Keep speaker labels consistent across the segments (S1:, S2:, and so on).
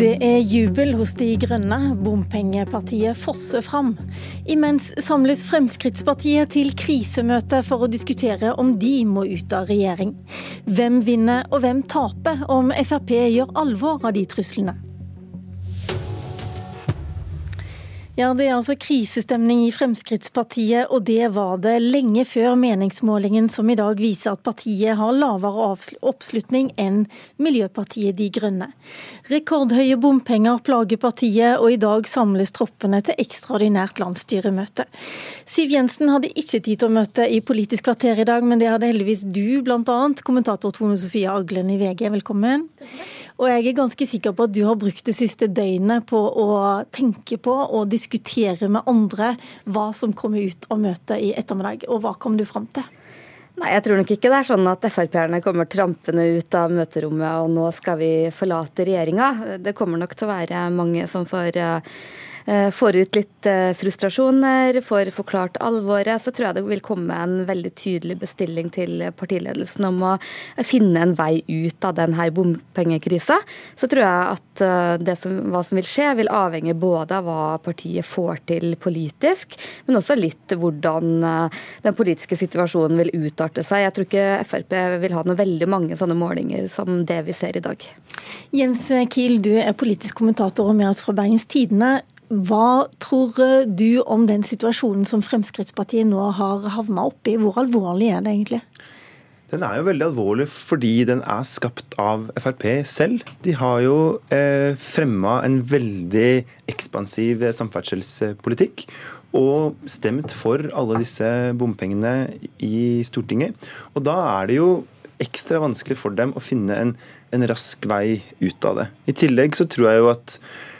S1: Det er jubel hos De grønne. Bompengepartiet fosser fram. Imens samles Fremskrittspartiet til krisemøte for å diskutere om de må ut av regjering. Hvem vinner og hvem taper om Frp gjør alvor av de truslene? Ja, Det er altså krisestemning i Fremskrittspartiet, og det var det lenge før meningsmålingen som i dag viser at partiet har lavere oppslutning enn Miljøpartiet De Grønne. Rekordhøye bompenger plager partiet, og i dag samles troppene til ekstraordinært landsstyremøte. Siv Jensen hadde ikke tid til å møte i Politisk kvarter i dag, men det hadde heldigvis du, bl.a. kommentator Tone Sofie Aglen i VG. Velkommen. Og jeg er ganske sikker på at du har brukt det siste døgnet på å tenke på og diskutere med andre hva som kommer ut av møtet i ettermiddag. Og hva kom du fram til?
S2: Nei, jeg tror nok ikke det er sånn at Frp-erne kommer trampende ut av møterommet og nå skal vi forlate regjeringa. Det kommer nok til å være mange som får Eh, får ut litt eh, frustrasjoner, får forklart alvoret, så tror jeg det vil komme en veldig tydelig bestilling til partiledelsen om å finne en vei ut av denne bompengekrisa. Så tror jeg at eh, det som, hva som vil skje, vil avhenge både av hva partiet får til politisk, men også litt hvordan den politiske situasjonen vil utarte seg. Jeg tror ikke Frp vil ha noe veldig mange sånne målinger som det vi ser i dag.
S1: Jens Kiel, du er politisk kommentator og med oss fra Bergens Tidende. Hva tror du om den situasjonen som Fremskrittspartiet nå har havna oppi? Hvor alvorlig er det egentlig?
S3: Den er jo veldig alvorlig fordi den er skapt av Frp selv. De har jo eh, fremma en veldig ekspansiv samferdselspolitikk og stemt for alle disse bompengene i Stortinget. Og da er det jo ekstra vanskelig for dem å finne en, en rask vei ut av det. I tillegg så tror jeg jo at Eh,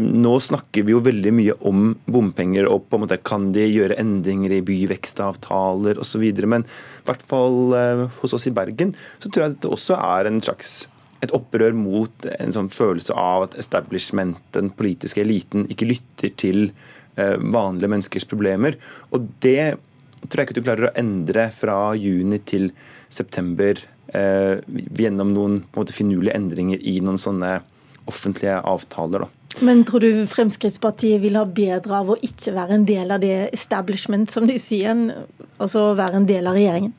S3: nå snakker vi jo veldig mye om bompenger og på en måte kan de gjøre endringer i byvekstavtaler osv. Men i hvert fall eh, hos oss i Bergen så tror jeg dette også er en slags et opprør mot en sånn følelse av at establishment, den politiske eliten, ikke lytter til eh, vanlige menneskers problemer. Og det tror jeg ikke du klarer å endre fra juni til september gjennom noen en måte finurlige endringer i noen sånne offentlige avtaler. Da.
S1: Men tror du Fremskrittspartiet vil ha bedre av å ikke være en del av det establishment, som du sier, altså være en del av regjeringen?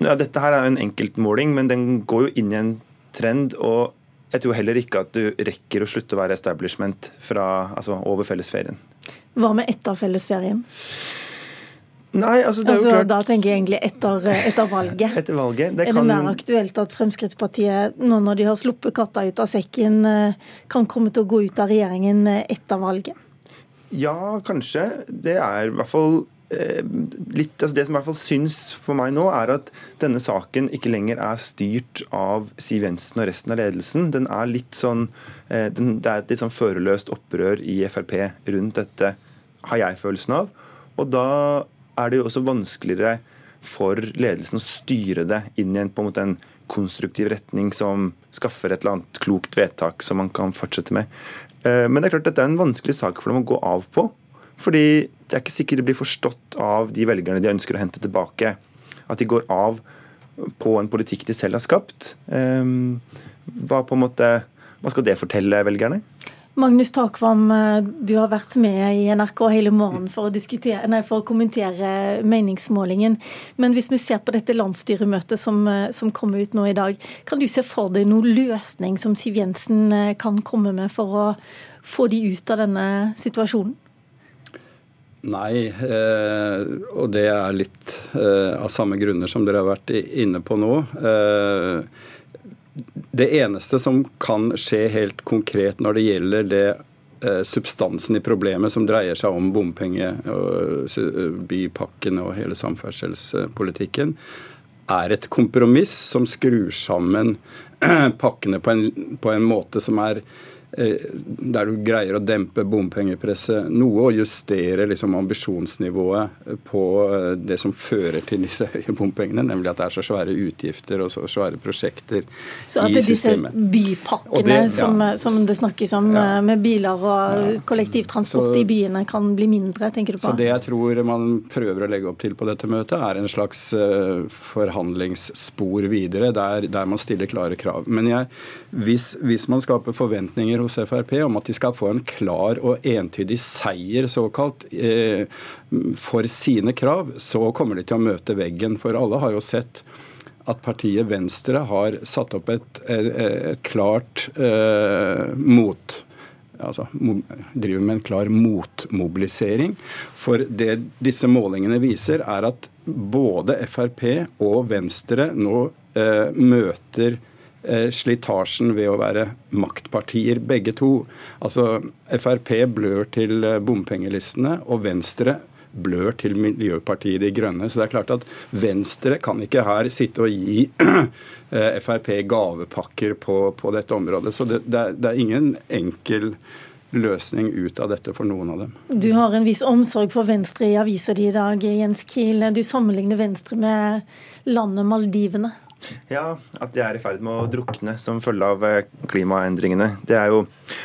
S3: Ja, dette her er en enkeltmåling, men den går jo inn i en trend. og jeg tror heller ikke at du rekker å slutte å være establishment fra, altså over fellesferien.
S1: Hva med etter fellesferien?
S3: Nei, altså det er
S1: altså,
S3: jo klart...
S1: Da tenker jeg egentlig etter, etter valget.
S3: etter valget. Det
S1: er det mer aktuelt at Fremskrittspartiet, nå når de har sluppet katta ut av sekken, eh, kan komme til å gå ut av regjeringen eh, etter valget?
S3: Ja, kanskje. Det er i hvert fall eh, litt, altså Det som i hvert fall syns for meg nå, er at denne saken ikke lenger er styrt av Siv Jensen og resten av ledelsen. Den er litt sånn, den, Det er et litt sånn førerløst opprør i Frp rundt dette, har jeg følelsen av. Og da er det jo også vanskeligere for ledelsen å styre det inn i en, på en, måte en konstruktiv retning som skaffer et eller annet klokt vedtak som man kan fortsette med. Eh, men det er klart dette er en vanskelig sak for dem å gå av på. Fordi det er ikke sikkert det blir forstått av de velgerne de ønsker å hente tilbake. At de går av på en politikk de selv har skapt. Eh, hva, måte, hva skal det fortelle velgerne?
S1: Magnus Takvam, eh, du har vært med i NRK hele morgenen for å, nei, for å, kommentere meningsmålingen. Men hvis vi ser på dette landsstyremøtet som, eh, som kommer ut nå i dag, kan du se for deg noen løsning som Siv Jensen eh, kan komme med for å få de ut av denne situasjonen?
S4: Nei, og det er litt av samme grunner som dere har vært inne på nå. Eh, det eneste som kan skje helt konkret når det gjelder det eh, substansen i problemet som dreier seg om bompenge, og bypakken og hele samferdselspolitikken, er et kompromiss som skrur sammen pakkene på en, på en måte som er Eh, der du greier å dempe bompengepresset noe og justere liksom ambisjonsnivået på eh, det som fører til disse høye bompengene, nemlig at det er så svære utgifter og så svære prosjekter i systemet.
S1: Så at disse bypakkene det, ja. som, som, det snakkes om ja. Eh, med biler og kollektivtransport så, i byene kan bli mindre, tenker du på?
S4: Så Det jeg tror man prøver å legge opp til på dette møtet, er en slags forhandlingsspor videre, der, der man stiller klare krav. Men jeg, hvis, hvis man skaper forventninger hos Frp om at de skal få en klar og entydig seier, såkalt, eh, for sine krav, så kommer de til å møte veggen. For alle har jo sett at partiet Venstre har satt opp et, et, et klart eh, mot altså, driver med en klar motmobilisering. For det disse målingene viser, er at både Frp og Venstre nå eh, møter slitasjen ved å være maktpartier, begge to. Altså Frp blør til eh, bompengelistene, og Venstre blør til Miljøpartiet De Grønne. Så det er klart at Venstre kan ikke her sitte og gi eh, Frp gavepakker på, på dette området. Så det, det, er, det er ingen enkel løsning ut av dette for noen av dem.
S1: Du har en viss omsorg for Venstre i avisa di i dag, Jens Kiel. Du sammenligner Venstre med landet Maldivene.
S3: Ja, at de er i ferd med å drukne som følge av eh, klimaendringene. Det er jo,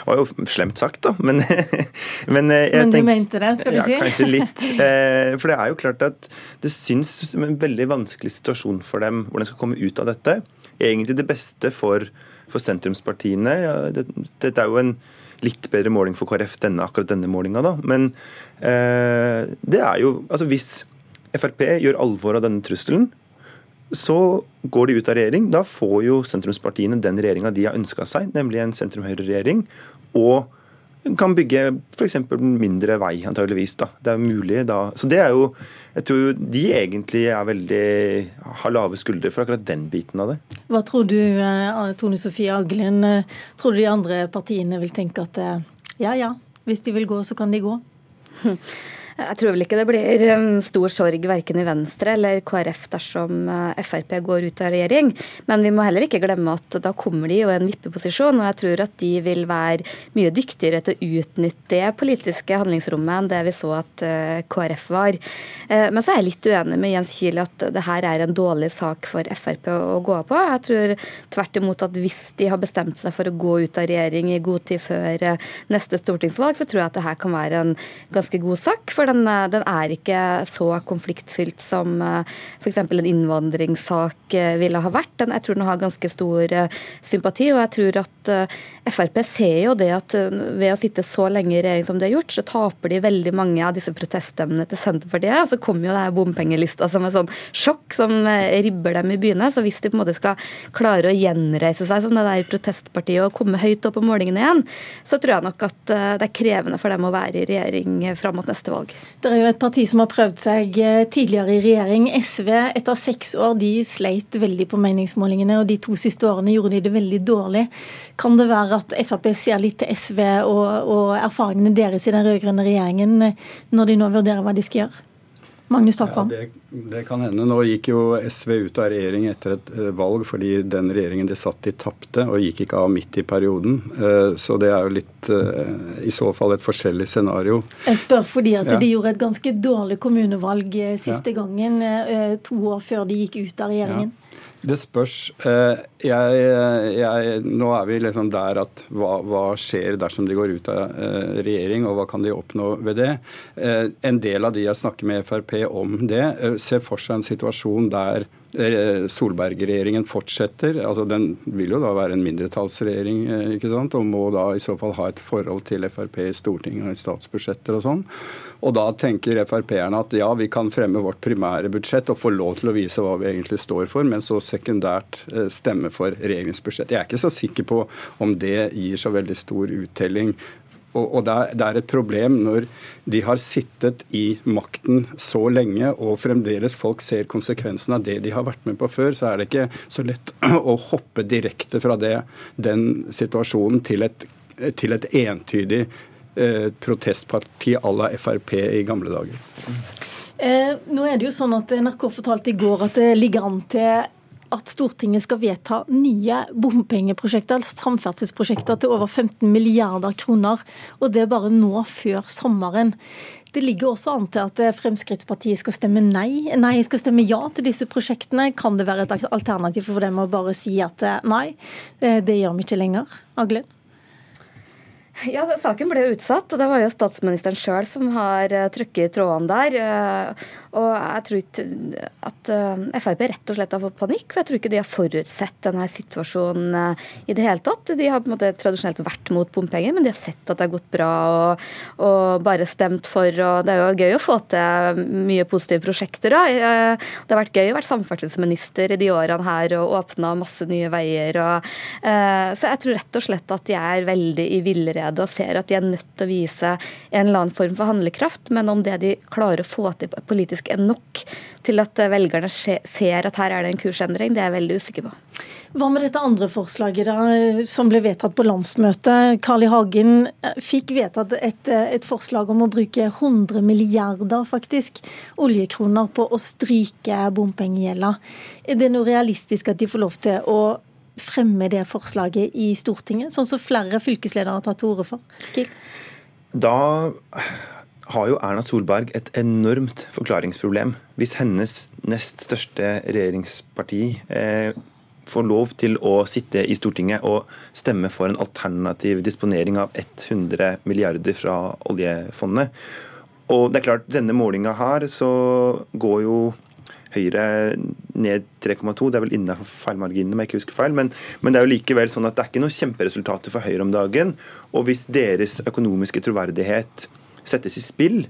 S3: var jo slemt sagt, da. Men,
S1: men, jeg men du tenk, mente det, skal du
S3: ja,
S1: si?
S3: Kanskje litt. Eh, for det er jo klart at det syns som en veldig vanskelig situasjon for dem hvordan de skal komme ut av dette. Egentlig det beste for, for sentrumspartiene. Ja, dette det er jo en litt bedre måling for KrF, denne, akkurat denne målinga, da. Men eh, det er jo Altså hvis Frp gjør alvor av denne trusselen, så går de ut av regjering. Da får jo sentrumspartiene den regjeringa de har ønska seg, nemlig en sentrum-høyre-regjering. Og kan bygge f.eks. mindre vei, antageligvis. da. Det er mulig da. Så det er jo Jeg tror de egentlig er veldig har lave skuldre for akkurat den biten av det.
S1: Hva tror du, eh, Tone Sofie Aglen, eh, tror du de andre partiene vil tenke at eh, ja ja, hvis de vil gå, så kan de gå?
S2: Jeg tror vel ikke det blir um, stor sorg verken i Venstre eller KrF dersom uh, Frp går ut av regjering. Men vi må heller ikke glemme at da kommer de jo i en vippeposisjon. Og jeg tror at de vil være mye dyktigere til å utnytte det politiske handlingsrommet enn det vi så at uh, KrF var. Men så er jeg litt uenig med Jens Kiel at det her er en dårlig sak for Frp å gå på. Jeg tror tvert imot at hvis de har bestemt seg for å gå ut av regjering i god tid før neste stortingsvalg, så tror jeg at det her kan være en ganske god sak. for for den, eh, den er ikke så konfliktfylt som eh, f.eks. en innvandringssak eh, ville ha vært. Den, jeg tror den har ganske stor sympati, og jeg tror at Frp ser jo det at ved å sitte så lenge i regjering som de har gjort, så taper de veldig mange av disse proteststemmene til Senterpartiet. Og så kommer jo det her bompengelista som et sånn sjokk som ribber dem i byene. Så hvis de på en måte skal klare å gjenreise seg som det der protestpartiet og komme høyt opp på målingene igjen, så tror jeg nok at det er krevende for dem å være i regjering fram mot neste valg.
S1: Det er jo et parti som har prøvd seg eh, tidligere i regjering. SV etter seks år de sleit veldig på meningsmålingene, og de to siste årene gjorde de det veldig dårlig. Kan det være at Frp ser litt til SV og, og erfaringene deres i den rød-grønne regjeringen når de nå vurderer hva de skal gjøre? Magnus Takvam?
S4: Ja, det, det, kan hende. Nå gikk jo SV ut av regjering etter et eh, valg fordi den regjeringen de satt i, tapte, og gikk ikke av midt i perioden. Eh, så det er jo litt eh, i så fall et forskjellig scenario.
S1: Jeg spør fordi at ja. de gjorde et ganske dårlig kommunevalg siste ja. gangen, to år før de gikk ut av regjeringen.
S4: Det spørs. Eh, jeg, jeg, nå er vi liksom der at hva, hva, skjer dersom de går ut av eh, regjering, og hva kan de oppnå ved det? Eh, en del av de jeg snakker med Frp om det, ser for seg en situasjon der Solberg-regjeringen fortsetter. altså Den vil jo da være en mindretallsregjering eh, ikke sant, og må da i så fall ha et forhold til Frp i Stortinget og i statsbudsjetter og sånn. Og da tenker Frp-erne at ja, vi kan fremme vårt primære budsjett og få lov til å vise hva vi egentlig står for, men så sekundært eh, stemme for regjeringens budsjett. Jeg er ikke så sikker på om det gir så veldig stor uttelling og, det, er, det er et problem når de har sittet i makten så lenge, og fremdeles folk ser konsekvensen av det de har vært med på før, så er det ikke så lett å hoppe direkte fra det, den situasjonen til et, til et entydig eh, protestparti à la Frp i gamle dager.
S1: Eh, nå er det jo sånn at NRK fortalte i går at det ligger an til at Stortinget skal vedta nye bompengeprosjekter, samferdselsprosjekter til over 15 milliarder kroner. Og det bare nå før sommeren. Det ligger også an til at Fremskrittspartiet skal stemme nei, nei, skal stemme ja til disse prosjektene. Kan det være et alternativ for dem å bare si at nei, det gjør vi ikke lenger? Aglen?
S2: Ja, Saken ble utsatt, og det var jo statsministeren sjøl som har uh, trykket i trådene der. Uh, og jeg tror ikke at uh, Frp rett og slett har fått panikk, for jeg tror ikke de har forutsett denne situasjonen i det hele tatt. De har på en måte tradisjonelt vært mot bompenger, men de har sett at det har gått bra og, og bare stemt for. og Det er jo gøy å få til mye positive prosjekter. Da. Det har vært gøy å være samferdselsminister i de årene her og åpna masse nye veier. Og, så jeg tror rett og slett at de er veldig i villrede allerede og ser at de er nødt til å vise en eller annen form for handlekraft. Men om det de klarer å få til politisk er nok til at velgerne ser at her er det en kursendring, det er jeg veldig usikker på.
S1: Hva med dette andre forslaget da, som ble vedtatt på landsmøtet? Carl I. Hagen eh, fikk vedtatt et, eh, et, forslag om å bruke 100 milliarder faktisk, oljekroner på å stryke bompengegjelda. Er det noe realistisk at de får lov til å fremme det forslaget i Stortinget, sånn som flere fylkesledere har tatt til orde for? Kiel?
S3: Da har jo Erna Solberg et enormt forklaringsproblem. Hvis hennes nest største regjeringsparti eh, får lov til å sitte i Stortinget og stemme for en alternativ disponering av 100 milliarder fra oljefondet. Og det er klart, denne målinga her så går jo Høyre ned 3,2. Det er vel innenfor feilmarginen, om jeg ikke husker feil. Men, men, det er jo likevel sånn at det er ikke noen kjemperesultater for Høyre om dagen. Og hvis deres økonomiske troverdighet settes i spill,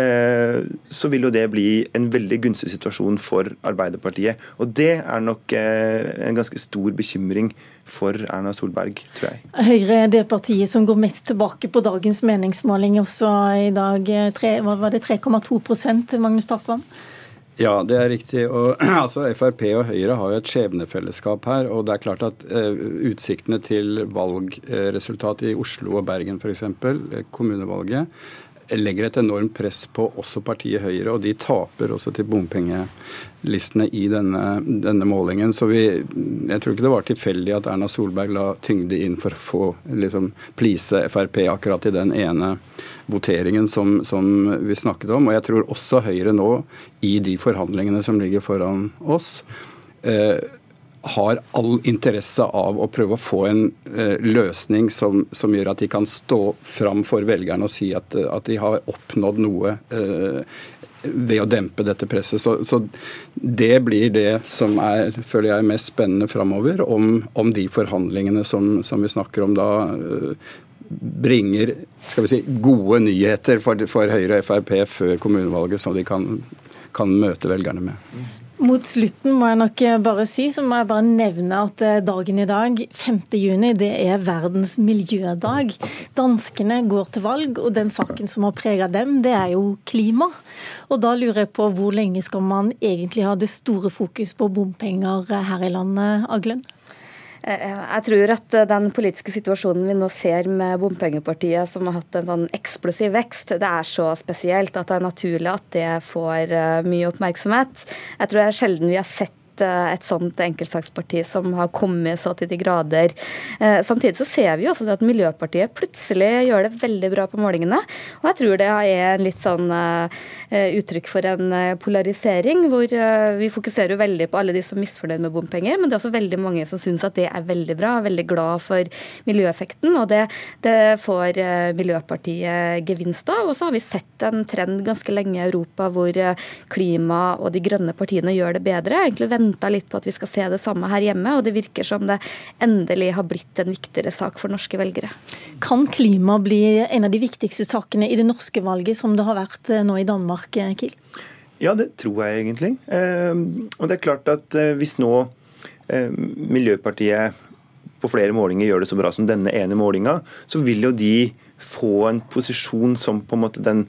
S3: eh, så vil jo det bli en veldig gunstig situasjon for Arbeiderpartiet. Og det er nok eh, en ganske stor bekymring for Erna Solberg, tror jeg.
S1: Høyre er det partiet som går mest tilbake på dagens meningsmåling også i dag. 3, var det 3,2% Magnus Takvam?
S4: Ja, det er riktig. Og, altså, Frp og Høyre har jo et skjebnefellesskap her. og det er klart at uh, Utsiktene til valgresultat i Oslo og Bergen f.eks., eh, kommunevalget, legger et enormt press på også partiet Høyre, og de taper også til bompengelistene i denne, denne målingen. Så vi, jeg tror ikke det var tilfeldig at Erna Solberg la tyngde inn for å få liksom, please Frp akkurat i den ene voteringen som, som, vi snakket om. Og jeg tror også Høyre nå, i de forhandlingene som ligger foran oss, eh, har all interesse av å prøve å få en eh, løsning som, som, gjør at de kan stå fram for velgerne og si at, at de har oppnådd noe eh, ved å dempe dette presset. Så, så, det blir det som er, føler jeg, mest spennende framover, om, om, de forhandlingene som, som, vi snakker om da, eh, bringer skal vi si, gode nyheter for, for Høyre og Frp før kommunevalget, som de kan, kan møte velgerne med.
S1: Mot slutten må jeg nok bare si, så må jeg bare nevne at eh, dagen i dag, 5. juni, det er verdens miljødag. Danskene går til valg, og den saken som har prega dem, det er jo klima. Og da lurer jeg på hvor lenge skal man egentlig ha det store fokus på bompenger her i landet, Aglen?
S2: Eh, jeg tror at eh, den politiske situasjonen vi nå ser med bompengepartiet, som har hatt en sånn eksplosiv vekst, det er så spesielt at det er naturlig at det får eh, mye oppmerksomhet. Jeg tror det er sjelden vi har sett Eh, et sånt enkeltsaksparti som har kommet så til de grader. Eh, samtidig så ser vi jo også at Miljøpartiet plutselig gjør det veldig bra på målingene. Og jeg tror det er litt sånn eh, uttrykk for en polarisering, hvor vi fokuserer veldig på alle de som er misfornøyd med bompenger, men det er også veldig mange som syns at det er veldig bra, veldig glad for miljøeffekten. Og det, det får Miljøpartiet gevinst av. Og så har vi sett en trend ganske lenge i Europa hvor klima og de grønne partiene gjør det bedre. egentlig venta litt på at vi skal se det samme her hjemme, og det virker som det endelig har blitt en viktigere sak for norske velgere.
S1: Kan klima bli en av de viktigste sakene i det norske valget, som det har vært eh, nå i Danmark, eh, Kiel?
S3: Ja, det tror jeg egentlig. Eh, og det er klart at hvis nå Miljøpartiet på flere målinger gjør det så bra som denne ene målinga, så vil jo de få en posisjon som på en måte den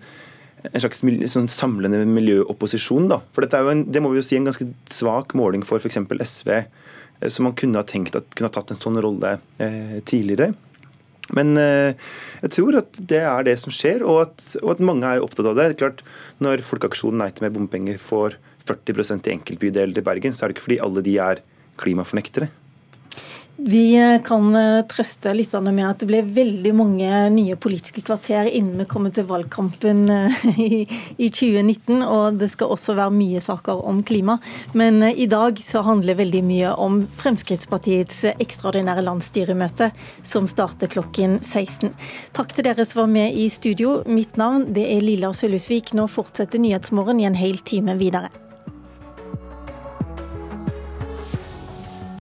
S3: en slags sånn samlende miljøopposisjon. Da. For dette er jo en, det må vi jo si en ganske svak måling for f.eks. SV, eh, som man kunne ha tenkt at kunne ha tatt en sånn rolle eh, tidligere. Men eh, jeg tror at det er det som skjer, og at, og at mange er opptatt av det. det er Klart, Når Folkeaksjonen Nei til mer bompenger får 40% i enkeltbydeler i Bergen, så er det ikke fordi alle de er klimafornektere.
S1: Vi eh, kan eh, trøste lytterne med at det ble veldig mange nye politiske kvarter innen vi kommer til valgkampen eh, i, 2019. Og det skal også være mye saker om klima. Men i dag så handler veldig mye om Fremskrittspartiets ekstraordinære landsstyremøte, som starter klokken 16. Takk til dere som var med i studio. Mitt navn det er Lilla Sølhusvik. Nå fortsetter Nyhetsmorgen i en hel time videre.